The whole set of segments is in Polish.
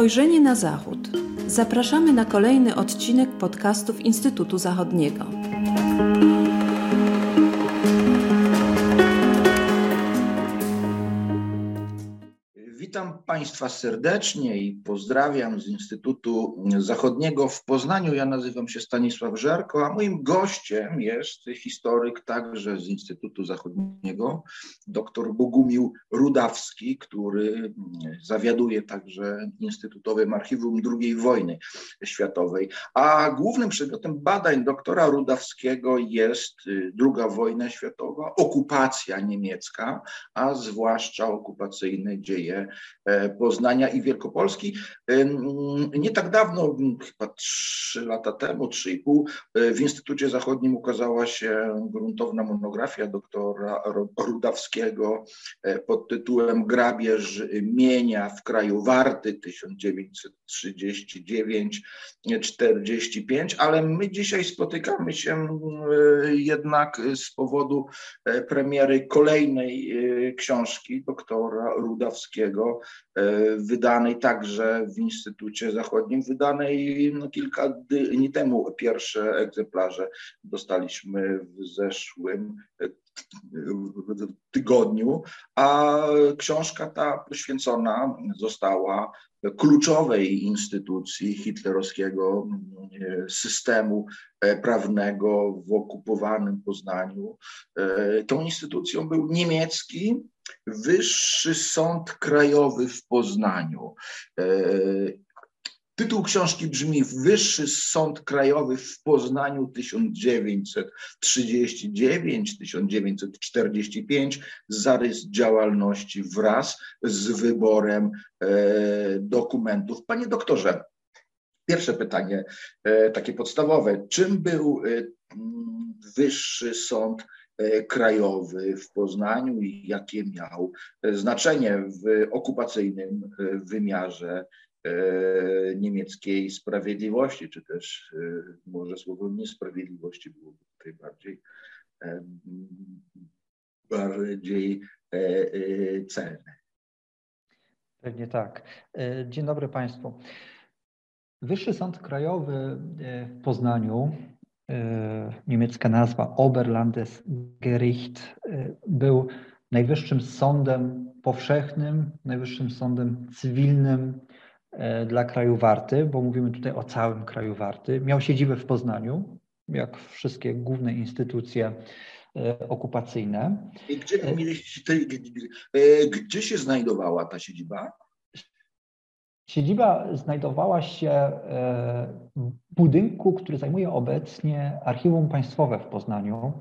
Spojrzenie na Zachód. Zapraszamy na kolejny odcinek podcastów Instytutu Zachodniego. Witam Państwa serdecznie i pozdrawiam z Instytutu Zachodniego w Poznaniu. Ja nazywam się Stanisław Żerko, a moim gościem jest historyk także z Instytutu Zachodniego, dr Bogumił Rudawski, który zawiaduje także Instytutowym Archiwum II wojny światowej. A głównym przedmiotem badań doktora Rudawskiego jest II wojna światowa, okupacja niemiecka, a zwłaszcza okupacyjne dzieje Poznania i Wielkopolski. E, nie tak dawno, chyba trzy lata temu, trzy i pół, e, w Instytucie Zachodnim ukazała się gruntowna monografia doktora Rudawskiego pod tytułem Grabież mienia w kraju Warty 1939-45, ale my dzisiaj spotykamy się jednak z powodu premiery kolejnej książki doktora Rudawskiego E, wydanej także w Instytucie Zachodnim, wydanej no, kilka dni temu. Pierwsze egzemplarze dostaliśmy w zeszłym e, tygodniu, a książka ta poświęcona została kluczowej instytucji hitlerowskiego e, systemu prawnego w okupowanym Poznaniu. Tą instytucją był niemiecki Wyższy Sąd Krajowy w Poznaniu. E, tytuł książki brzmi Wyższy Sąd Krajowy w Poznaniu 1939-1945, zarys działalności wraz z wyborem e, dokumentów. Panie doktorze, pierwsze pytanie, e, takie podstawowe. Czym był Wyższy Sąd E, krajowy w Poznaniu i jakie miał e, znaczenie w okupacyjnym e, wymiarze niemieckiej sprawiedliwości, czy też może słowo niesprawiedliwości byłoby tutaj bardziej, bardziej celne. Pewnie tak. Dzień dobry Państwu. Wyższy Sąd Krajowy w Poznaniu E, niemiecka nazwa Oberlandesgericht, e, był najwyższym sądem powszechnym, najwyższym sądem cywilnym e, dla kraju Warty, bo mówimy tutaj o całym kraju Warty. Miał siedzibę w Poznaniu, jak wszystkie główne instytucje okupacyjne. I gdzie, gdzie się znajdowała ta siedziba? Siedziba znajdowała się e, w budynku, który zajmuje obecnie Archiwum Państwowe w Poznaniu.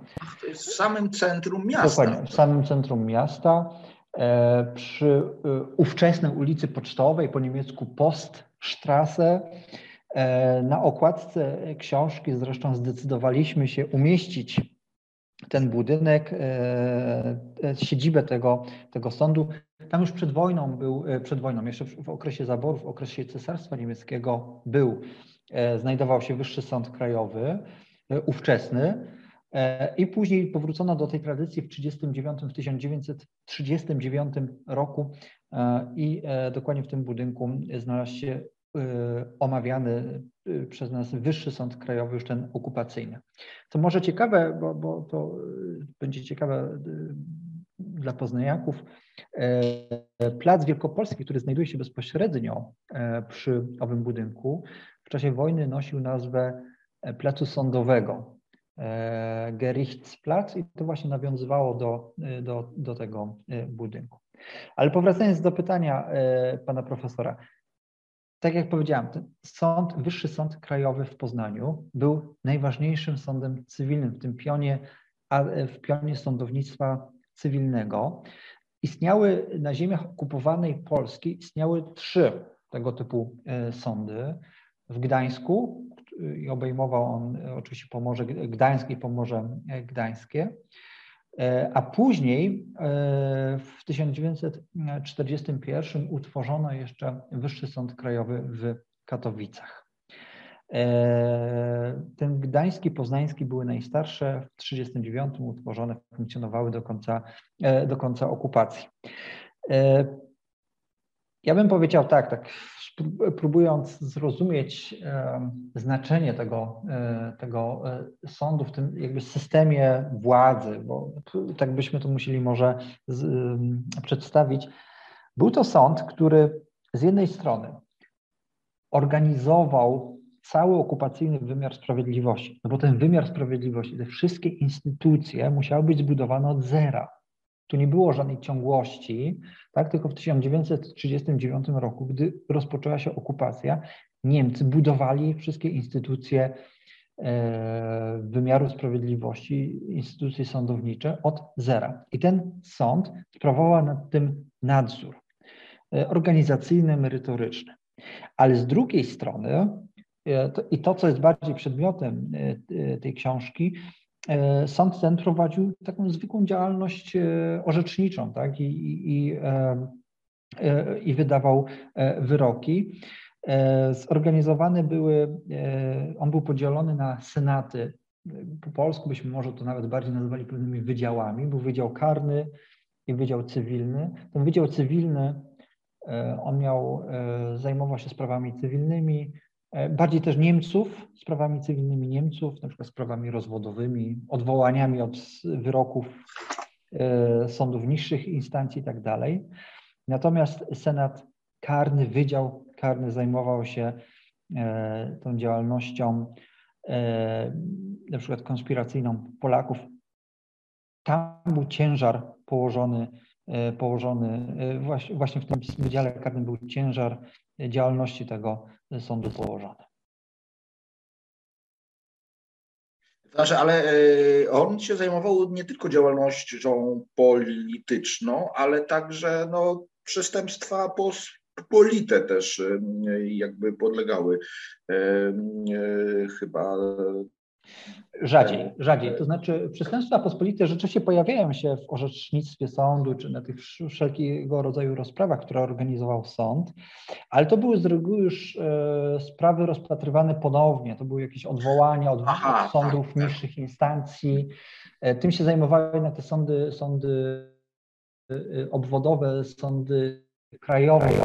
W samym centrum miasta. Dokładnie, w samym centrum miasta, e, przy e, ówczesnej ulicy Pocztowej, po niemiecku Poststrasse. Na okładce książki zresztą zdecydowaliśmy się umieścić ten budynek, siedzibę tego, tego sądu tam już przed wojną był, e, przed wojną, jeszcze w, okresie zaborów, w okresie Cesarstwa Niemieckiego był, e, znajdował się Wyższy Sąd Krajowy, e, ówczesny, i później powrócono do tej tradycji w 1939, w 1939 roku i dokładnie w tym budynku znalazł się omawiany przez nas Wyższy Sąd Krajowy, już ten okupacyjny. To może ciekawe, bo, bo to będzie ciekawe dla poznaniaków, e, Plac Wielkopolski, który znajduje się bezpośrednio e, przy owym budynku, w czasie wojny nosił nazwę e, Placu Sądowego. Gerichtsplatz i to właśnie nawiązywało do, do, do tego budynku. Ale powracając do pytania pana profesora, tak jak powiedziałam, ten sąd, Wyższy Sąd Krajowy w Poznaniu był najważniejszym sądem cywilnym w tym pionie, w pionie sądownictwa cywilnego. Istniały na ziemiach okupowanej Polski istniały trzy tego typu e, sądy. W Gdańsku i obejmował on e, oczywiście Pomorze Gdańskie i Pomorze e, Gdańskie. A później w 1941 utworzono jeszcze Wyższy Sąd Krajowy w Katowicach. E, ten gdański, poznański były najstarsze, w 1939 utworzone, funkcjonowały do końca, e, do końca okupacji. E, ja bym powiedział tak, tak próbując zrozumieć znaczenie tego, tego sądu w tym jakby systemie władzy, bo tak byśmy to musieli może z, przedstawić, był to sąd, który z jednej strony organizował cały okupacyjny wymiar sprawiedliwości, no bo ten wymiar sprawiedliwości, te wszystkie instytucje musiały być zbudowane od zera. Tu nie było żadnej ciągłości, tak? tylko w 1939 roku, gdy rozpoczęła się okupacja, Niemcy budowali wszystkie instytucje e, wymiaru sprawiedliwości, instytucje sądownicze od zera. I ten sąd sprawował nad tym nadzór e, organizacyjny, merytoryczny. Ale z drugiej strony, i to, co jest bardziej przedmiotem tej książki, E, sąd ten prowadził taką zwykłą działalność e, orzeczniczą tak? I, i, e, i wydawał wyroki. Zorganizowane były, on był podzielony na senaty. Po polsku byśmy może to nawet bardziej nazywali pewnymi wydziałami. Był wydział karny i wydział cywilny. Ten wydział cywilny, on miał, zajmował się sprawami cywilnymi, E, bardziej też Niemców, sprawami cywilnymi Niemców, na przykład sprawami rozwodowymi, odwołaniami od wyroków e, sądów niższych instancji i tak dalej. Natomiast Senat karny, Wydział Karny zajmował się e, tą działalnością na przykład konspiracyjną Polaków. Tam był ciężar położony, położony właśnie w tym Wydziale Karnym był ciężar działalności tego sądu położone. Znaczy, ale e, on się zajmował nie tylko działalnością polityczną, ale także no, przestępstwa pospolite też e, jakby podlegały e, chyba Rzadziej, rzadziej. To znaczy przestępstwa pospolite rzeczywiście pojawiają się w orzecznictwie sądu, czy na tych wszelkiego rodzaju rozprawach, które organizował sąd, ale to były z reguły już e, sprawy rozpatrywane ponownie. To były jakieś odwołania od, Aha, od sądów tak, tak. niższych tak. instancji. E, tym się zajmowały na te sądy, sądy e, obwodowe, sądy krajowej,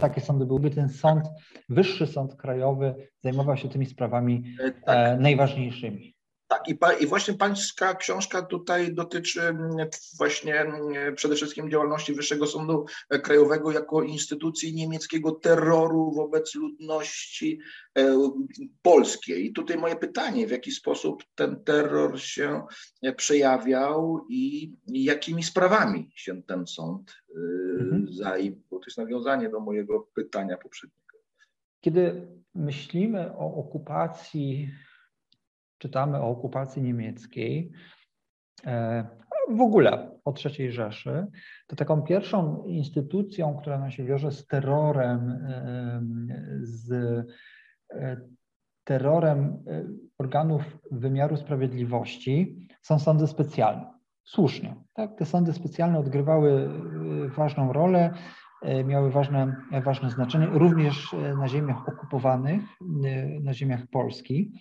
takie sądy byłyby, ten sąd, wyższy sąd krajowy zajmował się tymi sprawami tak. e, najważniejszymi. Tak, i, pa, i właśnie pańska książka tutaj dotyczy mm, właśnie mm, przede wszystkim działalności Wyższego Sądu Krajowego jako instytucji niemieckiego terroru wobec ludności e, polskiej. I tutaj moje pytanie, w jaki sposób ten terror się przejawiał i jakimi sprawami się ten sąd e, mhm. zajmował? To jest nawiązanie do mojego pytania poprzedniego. Kiedy myślimy o okupacji czytamy o okupacji niemieckiej, e, w ogóle o III Rzeszy, to taką pierwszą instytucją, która nam się wiąże z terrorem, e, z e, terrorem organów wymiaru sprawiedliwości są sądy specjalne. Słusznie. Tak? Te sądy specjalne odgrywały ważną rolę, miały ważne, ważne znaczenie, również na ziemiach okupowanych, na ziemiach Polski.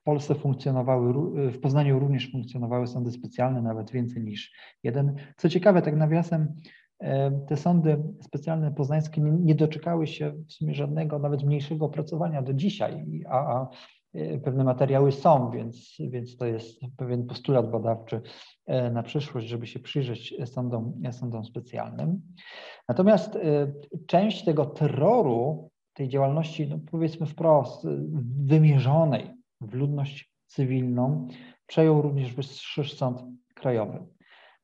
W Polsce funkcjonowały, w Poznaniu również funkcjonowały sądy specjalne, nawet więcej niż jeden. Co ciekawe, tak nawiasem, e, te sądy specjalne poznańskie nie, nie doczekały się w sumie żadnego, nawet mniejszego opracowania do dzisiaj, a, a e, pewne materiały są, więc, więc to jest pewien postulat badawczy e, na przyszłość, żeby się przyjrzeć sądom, sądom specjalnym. Natomiast część tego terroru, tej działalności, no powiedzmy wprost, wymierzonej w ludność cywilną przejął również Wyższy Sąd Krajowy.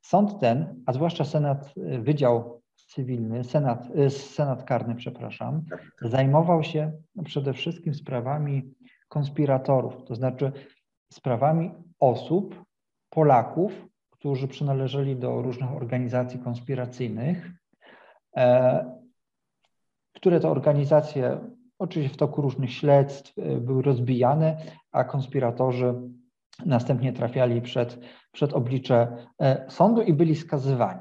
Sąd ten, a zwłaszcza Senat, y, Wydział Cywilny, Senat, y, Senat Karny, przepraszam, zajmował się przede wszystkim sprawami konspiratorów, to znaczy sprawami osób, Polaków, którzy przynależeli do różnych organizacji konspiracyjnych, e, które to organizacje Oczywiście w toku różnych śledztw e, były rozbijane, a konspiratorzy następnie trafiali przed, przed oblicze e, sądu i byli skazywani.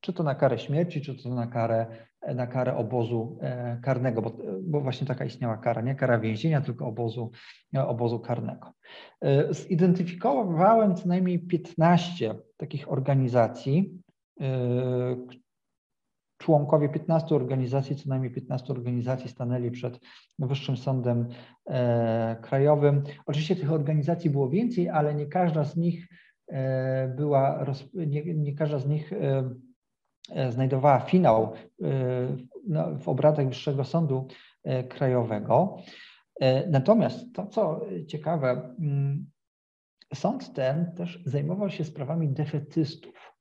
Czy to na karę śmierci, czy to na karę, e, na karę obozu karnego, bo, bo właśnie taka istniała kara, nie kara więzienia, tylko obozu, obozu karnego. Zidentyfikowałem co najmniej 15 takich organizacji, członkowie 15 organizacji, co najmniej 15 organizacji stanęli przed Wyższym Sądem e, Krajowym. Oczywiście tych organizacji było więcej, ale nie każda z nich e, była, nie, nie każda z nich e, znajdowała finał no, w obradach Wyższego Sądu Krajowego. Natomiast to, co ciekawe, mm, sąd ten też zajmował się sprawami defetystów.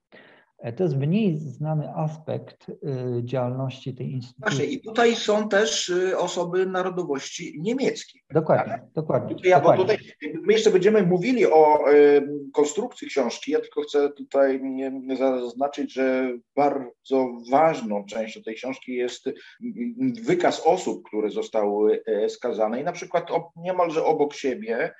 E, to jest mniej znany aspekt y, działalności tej instytucji. Właśnie, i tutaj są też y, osoby narodowości niemieckiej. Dokładnie, tak? dokładnie. Ja, dokładnie. Bo tutaj my jeszcze będziemy mówili o y, konstrukcji książki. Ja tylko chcę tutaj zaznaczyć, że bardzo ważną częścią tej książki jest wykaz osób, które zostały e, skazane i na przykład niemalże obok siebie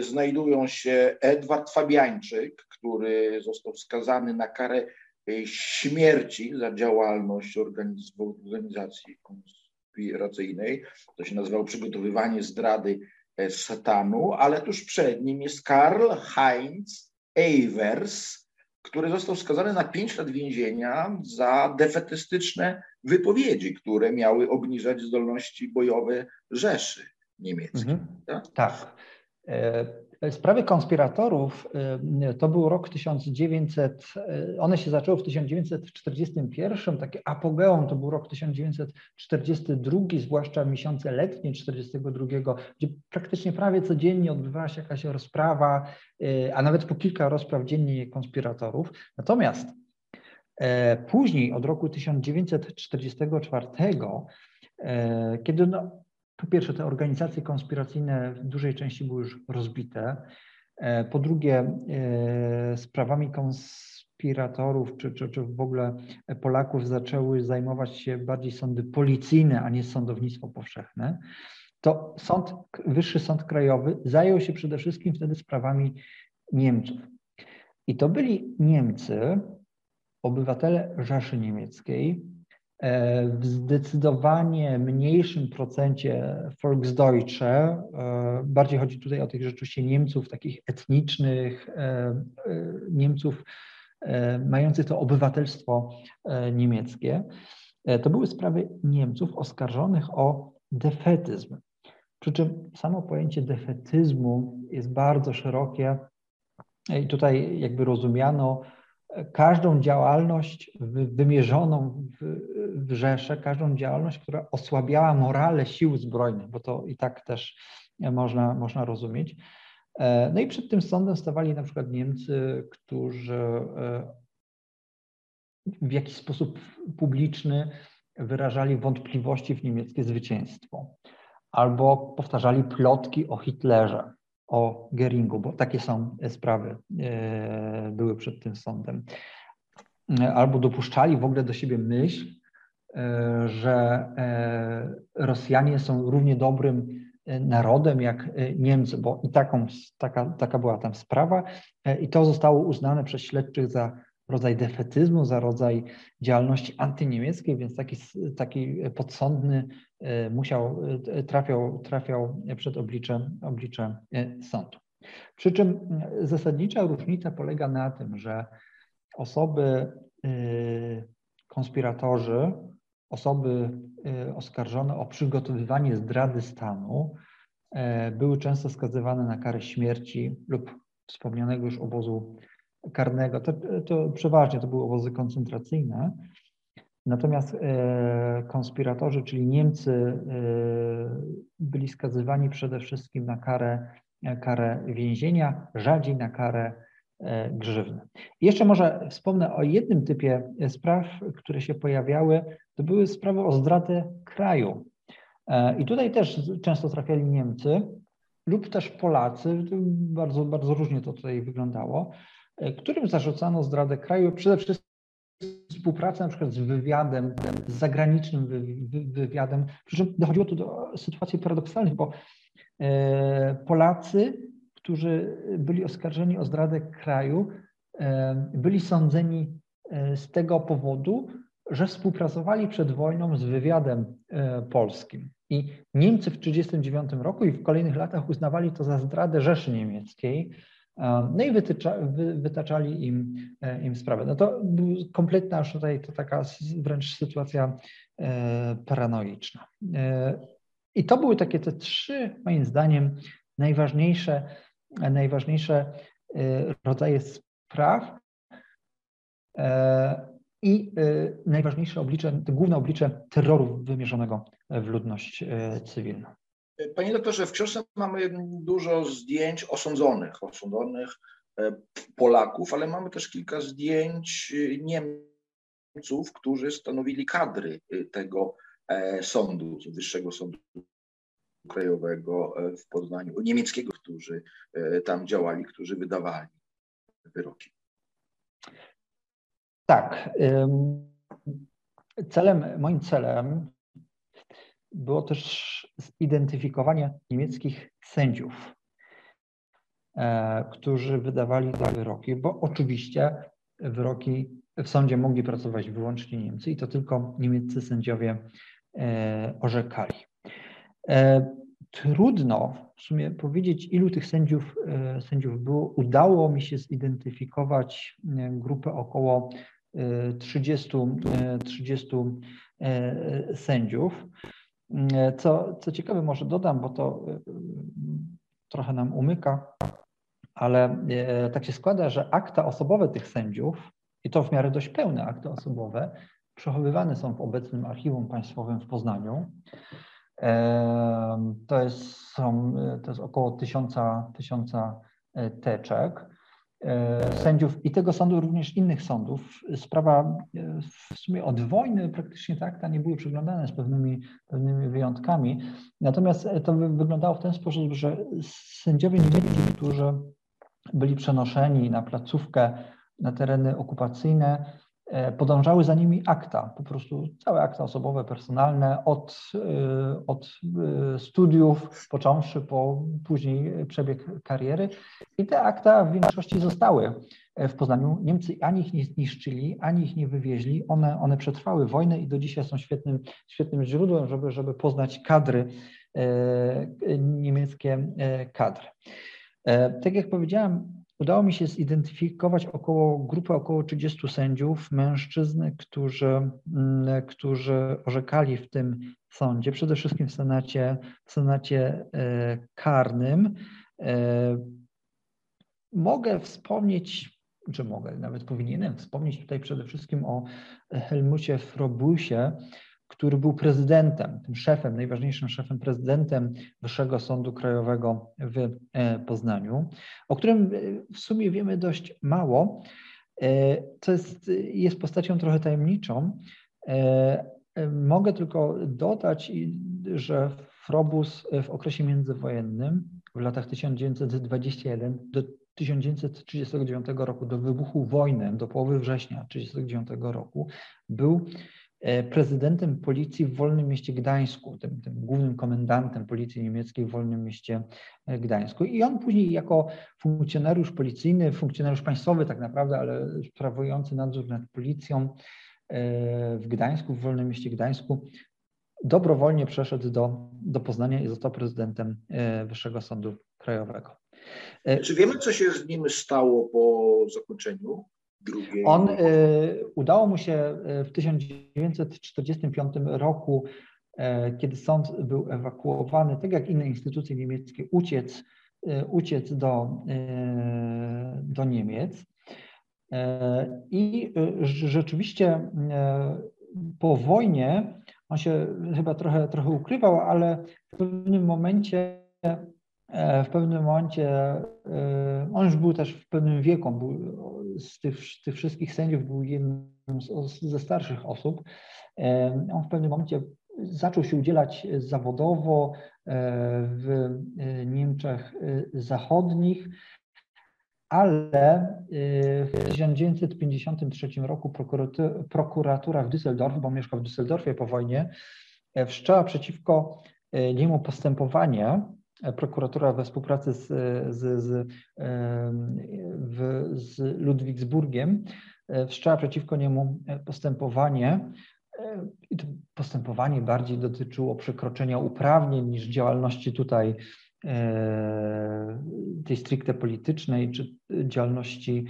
znajdują się Edward Fabiańczyk, który został skazany na karę e, śmierci za działalność organizacji konspiracyjnej. To się nazywało przygotowywanie zdrady e, satanu, ale tuż przed nim jest Karl Heinz Evers, który został skazany na 5 lat więzienia za defetystyczne wypowiedzi, które miały obniżać zdolności bojowe Rzeszy Niemieckiej. Mhm. Tak? tak. E, sprawy konspiratorów e, to był rok 1900, e, one się zaczęły w 1941, takie apogeum to był rok 1942, zwłaszcza miesiące letnie 1942, gdzie praktycznie prawie codziennie odbywała się jakaś rozprawa, a nawet po kilka rozpraw dziennie konspiratorów. Natomiast później, od roku 1944, kiedy no, po pierwsze, te organizacje konspiracyjne w dużej części były już rozbite. E, po drugie, e, sprawami konspiratorów czy, czy, czy w ogóle Polaków zaczęły zajmować się bardziej sądy policyjne, a nie sądownictwo powszechne. To sąd, Wyższy Sąd Krajowy zajął się przede wszystkim wtedy sprawami Niemców. I to byli Niemcy, obywatele Rzeszy Niemieckiej, w zdecydowanie mniejszym procencie Volksdeutsche, e, bardziej chodzi tutaj o tych rzeczywiście Niemców takich etnicznych, e, Niemców mających to obywatelstwo niemieckie. To były sprawy Niemców oskarżonych o defetyzm. Przy czym samo pojęcie defetyzmu jest bardzo szerokie i tutaj jakby rozumiano każdą działalność wymierzoną w, w Rzeszę, każdą działalność, która osłabiała morale sił zbrojnych, bo to i tak też można, można rozumieć. E, no i przed tym sądem stawali na przykład Niemcy, którzy e, w jakiś sposób publiczny wyrażali wątpliwości w niemieckie zwycięstwo albo powtarzali plotki o Hitlerze o Geringu, bo takie są sprawy e, były przed tym sądem. Albo dopuszczali w ogóle do siebie myśl, e, że e, Rosjanie są równie dobrym narodem jak Niemcy, bo i taką, taka, taka była tam sprawa i to zostało uznane przez śledczych za rodzaj defetyzmu, za rodzaj działalności antyniemieckiej, więc taki, taki podsądny e, musiał, e, trafiał, trafiał przed oblicze, oblicze e, sądu. Przy czym zasadnicza różnica polega na tym, że osoby, konspiratorzy, osoby oskarżone o przygotowywanie zdrady stanu były często skazywane na karę śmierci lub wspomnianego już obozu karnego, to, to przeważnie to były obozy koncentracyjne. Natomiast e, konspiratorzy, czyli Niemcy, e, byli skazywani przede wszystkim na karę, karę więzienia, rzadziej na karę e, grzywny. Jeszcze może wspomnę o jednym typie spraw, które się pojawiały. To były sprawy o zdradę kraju. I tutaj też często trafiali Niemcy lub też Polacy. Bardzo, bardzo różnie to tutaj wyglądało. E, którym zarzucano zdradę kraju, przede wszystkim współpracę na przykład z wywiadem, z zagranicznym wywiadem, przy dochodziło tu do sytuacji paradoksalnych, bo e, Polacy, którzy byli oskarżeni o zdradę kraju, e, byli sądzeni z tego powodu, że współpracowali przed wojną z wywiadem polskim. I Niemcy w 1939 roku i w kolejnych latach uznawali to za zdradę Rzeszy Niemieckiej, no i wytycza, wy, wytaczali im, im sprawę. No to kompletna już tutaj to taka wręcz sytuacja paranoiczna. I to były takie te trzy, moim zdaniem, najważniejsze, najważniejsze rodzaje spraw, i najważniejsze oblicze, główne oblicze terroru wymierzonego w ludność cywilną. Panie doktorze, w książce mamy dużo zdjęć osądzonych, osądzonych e, Polaków, ale mamy też kilka zdjęć y, Niemców, którzy stanowili kadry tego e, sądu, Wyższego Sądu Krajowego e, w Poznaniu, niemieckiego, którzy tam działali, którzy wydawali wyroki. Tak. Celem, moim celem było też zidentyfikowanie niemieckich sędziów, e, którzy wydawali te wyroki, bo oczywiście wyroki w sądzie mogli pracować wyłącznie Niemcy i to tylko niemieccy sędziowie e, orzekali. E, trudno w sumie powiedzieć, ilu tych sędziów, sędziów było. Udało mi się zidentyfikować grupę około 30, 30 e, e, sędziów. E, co, co ciekawe, może dodam, bo to trochę nam umyka, ale tak się składa, że akta osobowe tych sędziów, i to w miarę dość pełne akty osobowe, przechowywane są w obecnym Archiwum Państwowym w Poznaniu. To jest, są, to jest około tysiąca, tysiąca teczek. E, sędziów i tego sądu, również innych sądów. Sprawa e, w sumie od wojny praktycznie tak, ta nie były przeglądane z pewnymi, pewnymi wyjątkami. Natomiast to wyglądało w ten sposób, że sędziowie niemieccy, którzy byli przenoszeni na placówkę na tereny okupacyjne, podążały za nimi akta, po prostu całe akta osobowe, personalne, od, e, od e, studiów, począwszy po później przebieg kariery. I te akta w większości zostały w Poznaniu. Niemcy ani ich nie zniszczyli, ani ich nie wywieźli. One, one przetrwały wojnę i do dzisiaj są świetnym, świetnym źródłem, żeby, żeby poznać kadry, niemieckie kadry. Tak jak powiedziałem, Udało mi się zidentyfikować około grupę około 30 sędziów, mężczyzn, którzy, mm, którzy orzekali w tym sądzie, przede wszystkim w Senacie, w Senacie e, Karnym. E, mogę wspomnieć, czy mogę, nawet powinienem wspomnieć tutaj przede wszystkim o Helmucie Frobusie, który był prezydentem, tym szefem, najważniejszym szefem, prezydentem Wyższego Sądu Krajowego w e, Poznaniu, o którym e, w sumie wiemy dość mało. To e, jest, jest postacią trochę tajemniczą. Mogę tylko dodać, że Frobus w okresie międzywojennym, w latach 1921 do 1939 roku, do wybuchu wojny, do połowy września 1939 roku, był prezydentem policji w Wolnym Mieście Gdańsku, tym, tym, głównym komendantem policji niemieckiej w Wolnym Mieście e, Gdańsku. I on później jako funkcjonariusz policyjny, funkcjonariusz państwowy tak naprawdę, ale sprawujący nadzór nad policją e, w Gdańsku, w Wolnym Mieście Gdańsku, dobrowolnie przeszedł do, do Poznania i został prezydentem Wyższego Sądu Krajowego. Czy wiemy, co się z nim stało po zakończeniu drugiej. On y, udało mu się y, w 1945 roku, y, kiedy sąd był ewakuowany, tak jak inne instytucje niemieckie, uciec, uciec do, do Niemiec. I rzeczywiście po wojnie on się chyba trochę, trochę ukrywał, ale w pewnym momencie w pewnym momencie on już był też w pewnym wieku, był z tych, tych wszystkich sędziów był jednym z, ze starszych osób. On w pewnym momencie zaczął się udzielać zawodowo e, w e, Niemczech e, Zachodnich, ale w 1953 roku prokuratura w Düsseldorfie, bo mieszkał w Düsseldorfie po wojnie, wszczęła przeciwko niemu postępowanie prokuratura we współpracy z, z, z, w, z Ludwigsburgiem e, wszczęła przeciwko niemu postępowanie. E, I to postępowanie bardziej dotyczyło przekroczenia uprawnień niż działalności tutaj tej stricte politycznej czy działalności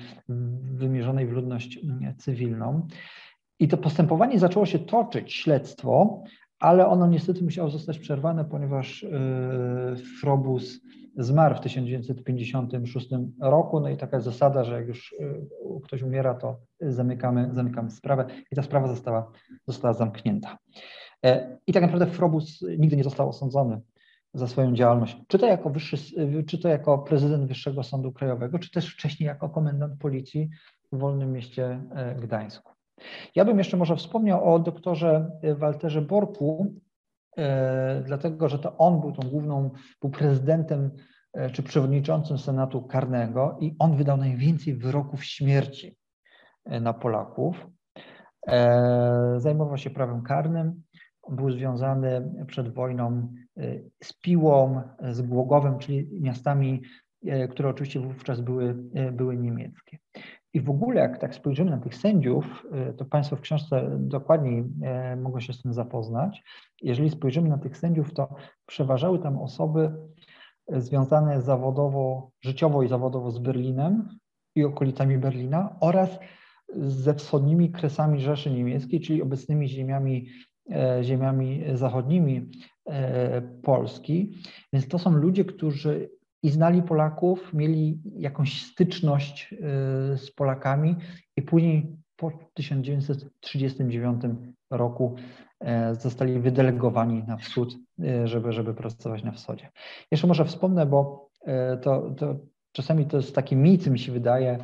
wymierzonej w ludność cywilną. I to postępowanie zaczęło się toczyć, śledztwo, ale ono niestety musiało zostać przerwane, ponieważ Frobus zmarł w 1956 roku. No i taka zasada, że jak już ktoś umiera, to zamykamy, zamykamy sprawę i ta sprawa została, została zamknięta. I tak naprawdę Frobus nigdy nie został osądzony za swoją działalność, czy to jako, wyższy, czy to jako prezydent Wyższego Sądu Krajowego, czy też wcześniej jako komendant policji w wolnym mieście e, Gdańsku. Ja bym jeszcze może wspomniał o doktorze Walterze Borku, e, dlatego że to on był tą główną, był prezydentem e, czy przewodniczącym Senatu Karnego i on wydał najwięcej wyroków śmierci na Polaków. Zajmował się prawem karnym, był związany przed wojną z Piłą, z Głogowem, czyli miastami, które oczywiście wówczas były, były niemieckie. I w ogóle, jak tak spojrzymy na tych sędziów, to Państwo w książce dokładniej mogą się z tym zapoznać. Jeżeli spojrzymy na tych sędziów, to przeważały tam osoby związane zawodowo, życiowo i zawodowo z Berlinem i okolicami Berlina oraz ze wschodnimi kresami Rzeszy Niemieckiej, czyli obecnymi ziemiami E, ziemiami zachodnimi e, Polski. Więc to są ludzie, którzy i znali Polaków, mieli jakąś styczność e, z Polakami i później po 1939 roku zostali wydelegowani na wschód, żeby, żeby pracować na wschodzie. Jeszcze może wspomnę, bo to, to czasami to jest taki mit, mi się wydaje,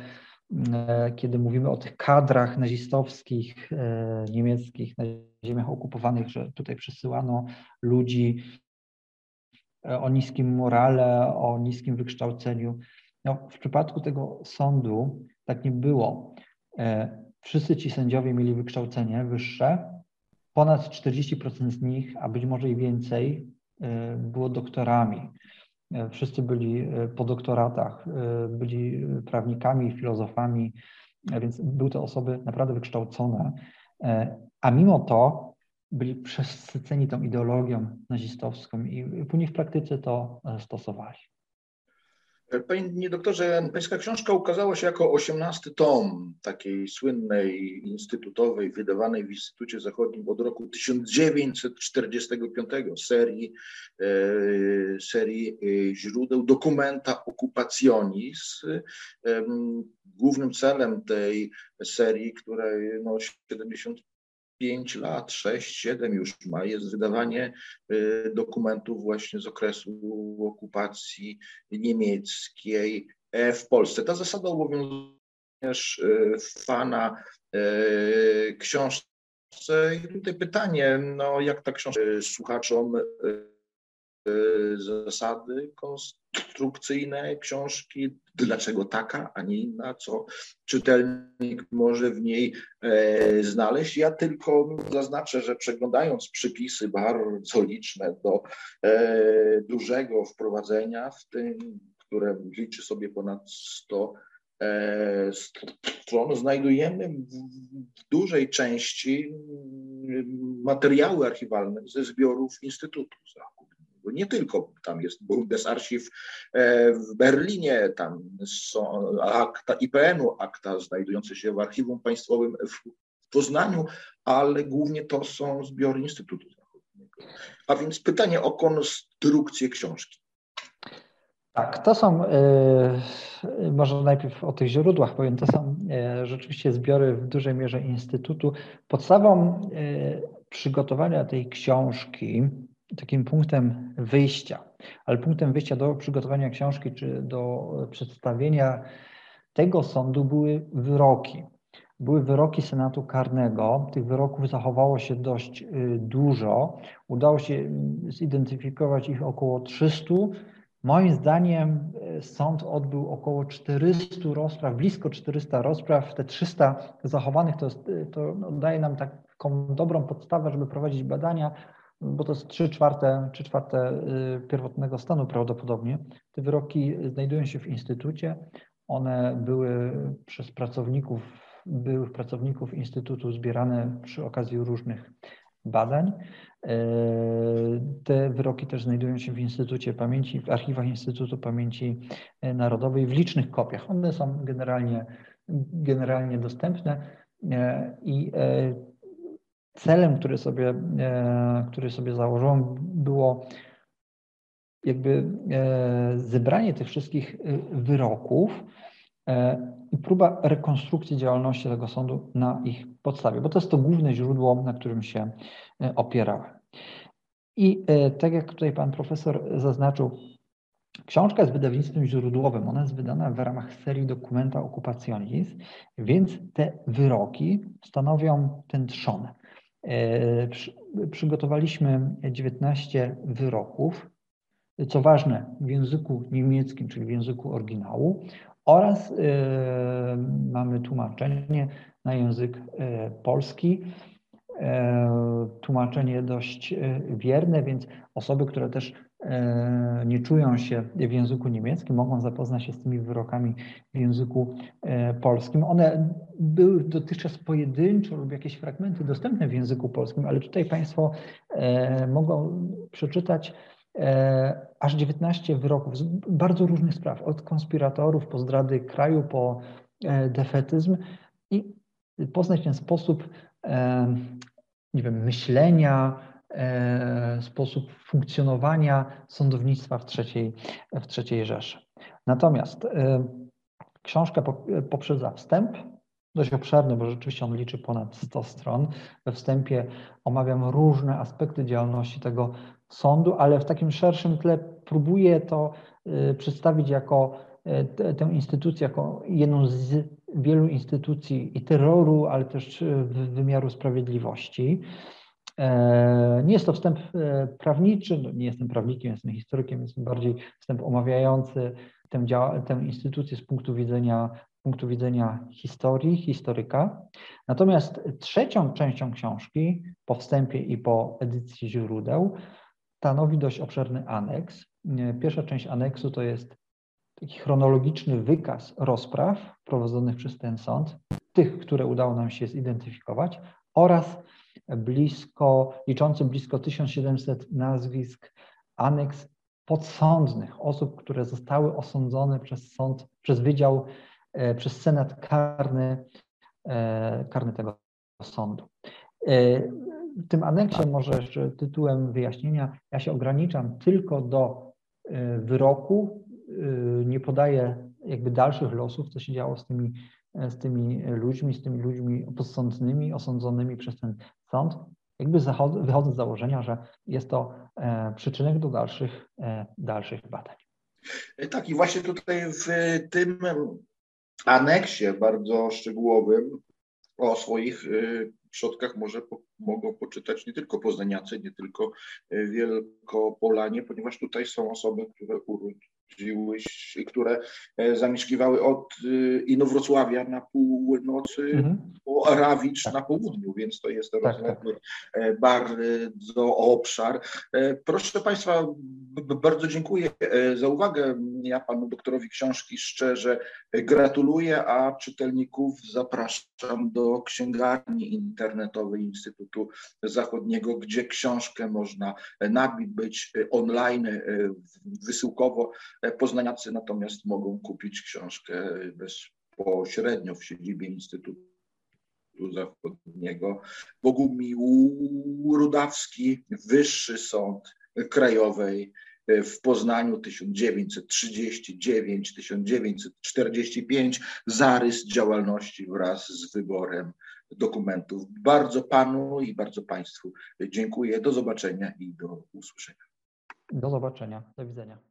E, kiedy mówimy o tych kadrach nazistowskich, e, niemieckich na ziemiach okupowanych, że tutaj przesyłano ludzi e, o niskim morale, o niskim wykształceniu. No, w przypadku tego sądu tak nie było. Wszyscy ci sędziowie mieli wykształcenie wyższe. Ponad 40% z nich, a być może i więcej, było doktorami. Wszyscy byli e, po doktoratach, e, byli prawnikami, filozofami, więc były to osoby naprawdę wykształcone, e, a mimo to byli przesyceni tą ideologią nazistowską i później w praktyce to stosowali. Panie doktorze, pańska książka ukazała się jako osiemnasty tom takiej słynnej instytutowej, wydawanej w Instytucie Zachodnim od roku 1945, serii, e, serii e, źródeł dokumenta Occupationis. E, głównym celem tej serii, której no, 70 5 lat, 6, 7 już ma, jest wydawanie y, dokumentów właśnie z okresu okupacji niemieckiej e, w Polsce. Ta zasada obowiązuje również y, w Pana y, książce. I tutaj pytanie, no jak ta książka słuchaczom zasady konstrukcyjne książki, dlaczego taka, a nie inna, co czytelnik może w niej e, znaleźć. Ja tylko zaznaczę, że przeglądając przypisy bardzo liczne do e, dużego wprowadzenia, w tym, które liczy sobie ponad 100 e, stron, znajdujemy w dużej części materiały archiwalne ze zbiorów Instytutu bo nie tylko tam jest Bundesarchiv e, w Berlinie, tam są akta IPN-u, akta znajdujące się w Archiwum Państwowym w Poznaniu, ale głównie to są zbiory Instytutu Zachodniego. A więc pytanie o konstrukcję książki. Tak, to są, yy, może najpierw o tych źródłach powiem, to są yy, rzeczywiście zbiory w dużej mierze Instytutu. Podstawą przygotowania tej książki takim punktem wyjścia, ale punktem wyjścia do przygotowania książki czy do przedstawienia tego sądu były wyroki. Były wyroki Senatu Karnego. Tych wyroków zachowało się dość y, dużo. Udało się y, zidentyfikować ich około 300. Moim zdaniem y, sąd odbył około 400 rozpraw, blisko 400 rozpraw. Te 300 zachowanych to, jest, to daje nam taką dobrą podstawę, żeby prowadzić badania bo to jest 3 czwarte, 3 czwarte y, pierwotnego stanu prawdopodobnie. Te wyroki znajdują się w Instytucie. One były przez pracowników, byłych pracowników Instytutu zbierane przy okazji różnych badań. Te wyroki też znajdują się w Instytucie Pamięci, w archiwach Instytutu Pamięci Narodowej w licznych kopiach. One są generalnie, generalnie dostępne i celem, który sobie, który sobie założyłem, było jakby e, zebranie tych wszystkich e, wyroków e, i próba rekonstrukcji działalności tego sądu na ich podstawie, bo to jest to główne źródło, na którym się opierałem. I tak jak tutaj pan profesor zaznaczył, książka jest wydawnictwem źródłowym. Ona jest wydana w ramach serii Documenta Occupationis, więc te wyroki stanowią ten trzon. Przygotowaliśmy 19 wyroków, co ważne, w języku niemieckim, czyli w języku oryginału, oraz y, mamy tłumaczenie na język y, polski. Tłumaczenie dość wierne, więc osoby, które też nie czują się w języku niemieckim, mogą zapoznać się z tymi wyrokami w języku polskim. One były dotychczas pojedynczo lub jakieś fragmenty dostępne w języku polskim, ale tutaj Państwo mogą przeczytać E, aż 19 wyroków z bardzo różnych spraw, od konspiratorów po zdrady kraju, po e, defetyzm i poznać ten sposób, e, nie wiem, myślenia, sposób funkcjonowania sądownictwa w trzeciej, w trzeciej Rzeszy. Natomiast książka poprzedza wstęp, dość obszerny, bo rzeczywiście on liczy ponad 100 stron. We wstępie omawiam różne aspekty działalności tego sądu, ale w takim szerszym tle próbuję to y, przedstawić jako tę instytucję, jako jedną z wielu instytucji i terroru, ale też wymiaru sprawiedliwości. E, nie jest to wstęp e, prawniczy, no nie jestem prawnikiem, jestem historykiem, jest bardziej wstęp omawiający tę, tę instytucję z punktu widzenia, punktu widzenia historii, historyka. Natomiast trzecią częścią książki, po wstępie i po edycji źródeł, stanowi dość obszerny aneks. Pierwsza część aneksu to jest taki chronologiczny wykaz rozpraw prowadzonych przez ten sąd, tych, które udało nam się zidentyfikować, oraz blisko, liczący blisko 1700 nazwisk, aneks podsądnych, osób, które zostały osądzone przez sąd, przez wydział, e, przez senat karny, e, karny tego sądu. E, w tym aneksie może tytułem wyjaśnienia, ja się ograniczam tylko do wyroku, nie podaję jakby dalszych losów, co się działo z tymi, z tymi ludźmi, z tymi ludźmi podsądnymi, osądzonymi przez ten sąd, jakby wychodzę z założenia, że jest to e, przyczynek do dalszych, e, dalszych badań. E, tak i właśnie tutaj w tym aneksie bardzo szczegółowym o swoich środkach może po, mogą poczytać nie tylko poznaniacy, nie tylko wielkopolanie, ponieważ tutaj są osoby, które się, które e, zamieszkiwały od e, Inowrocławia na północy mhm. po Rawicz na południu, więc to jest tak, rozległy tak. bardzo obszar. Proszę Państwa, bardzo dziękuję za uwagę. Ja panu doktorowi książki szczerze gratuluję, a czytelników zapraszam do księgarni internetowej Instytutu Zachodniego, gdzie książkę można nabyć online, wysyłkowo. Poznaniacy natomiast mogą kupić książkę bezpośrednio w siedzibie Instytutu Zachodniego. Bogumił Rudawski, Wyższy Sąd Krajowej w Poznaniu 1939-1945, zarys działalności wraz z wyborem dokumentów. Bardzo Panu i bardzo Państwu dziękuję. Do zobaczenia i do usłyszenia. Do zobaczenia. Do widzenia.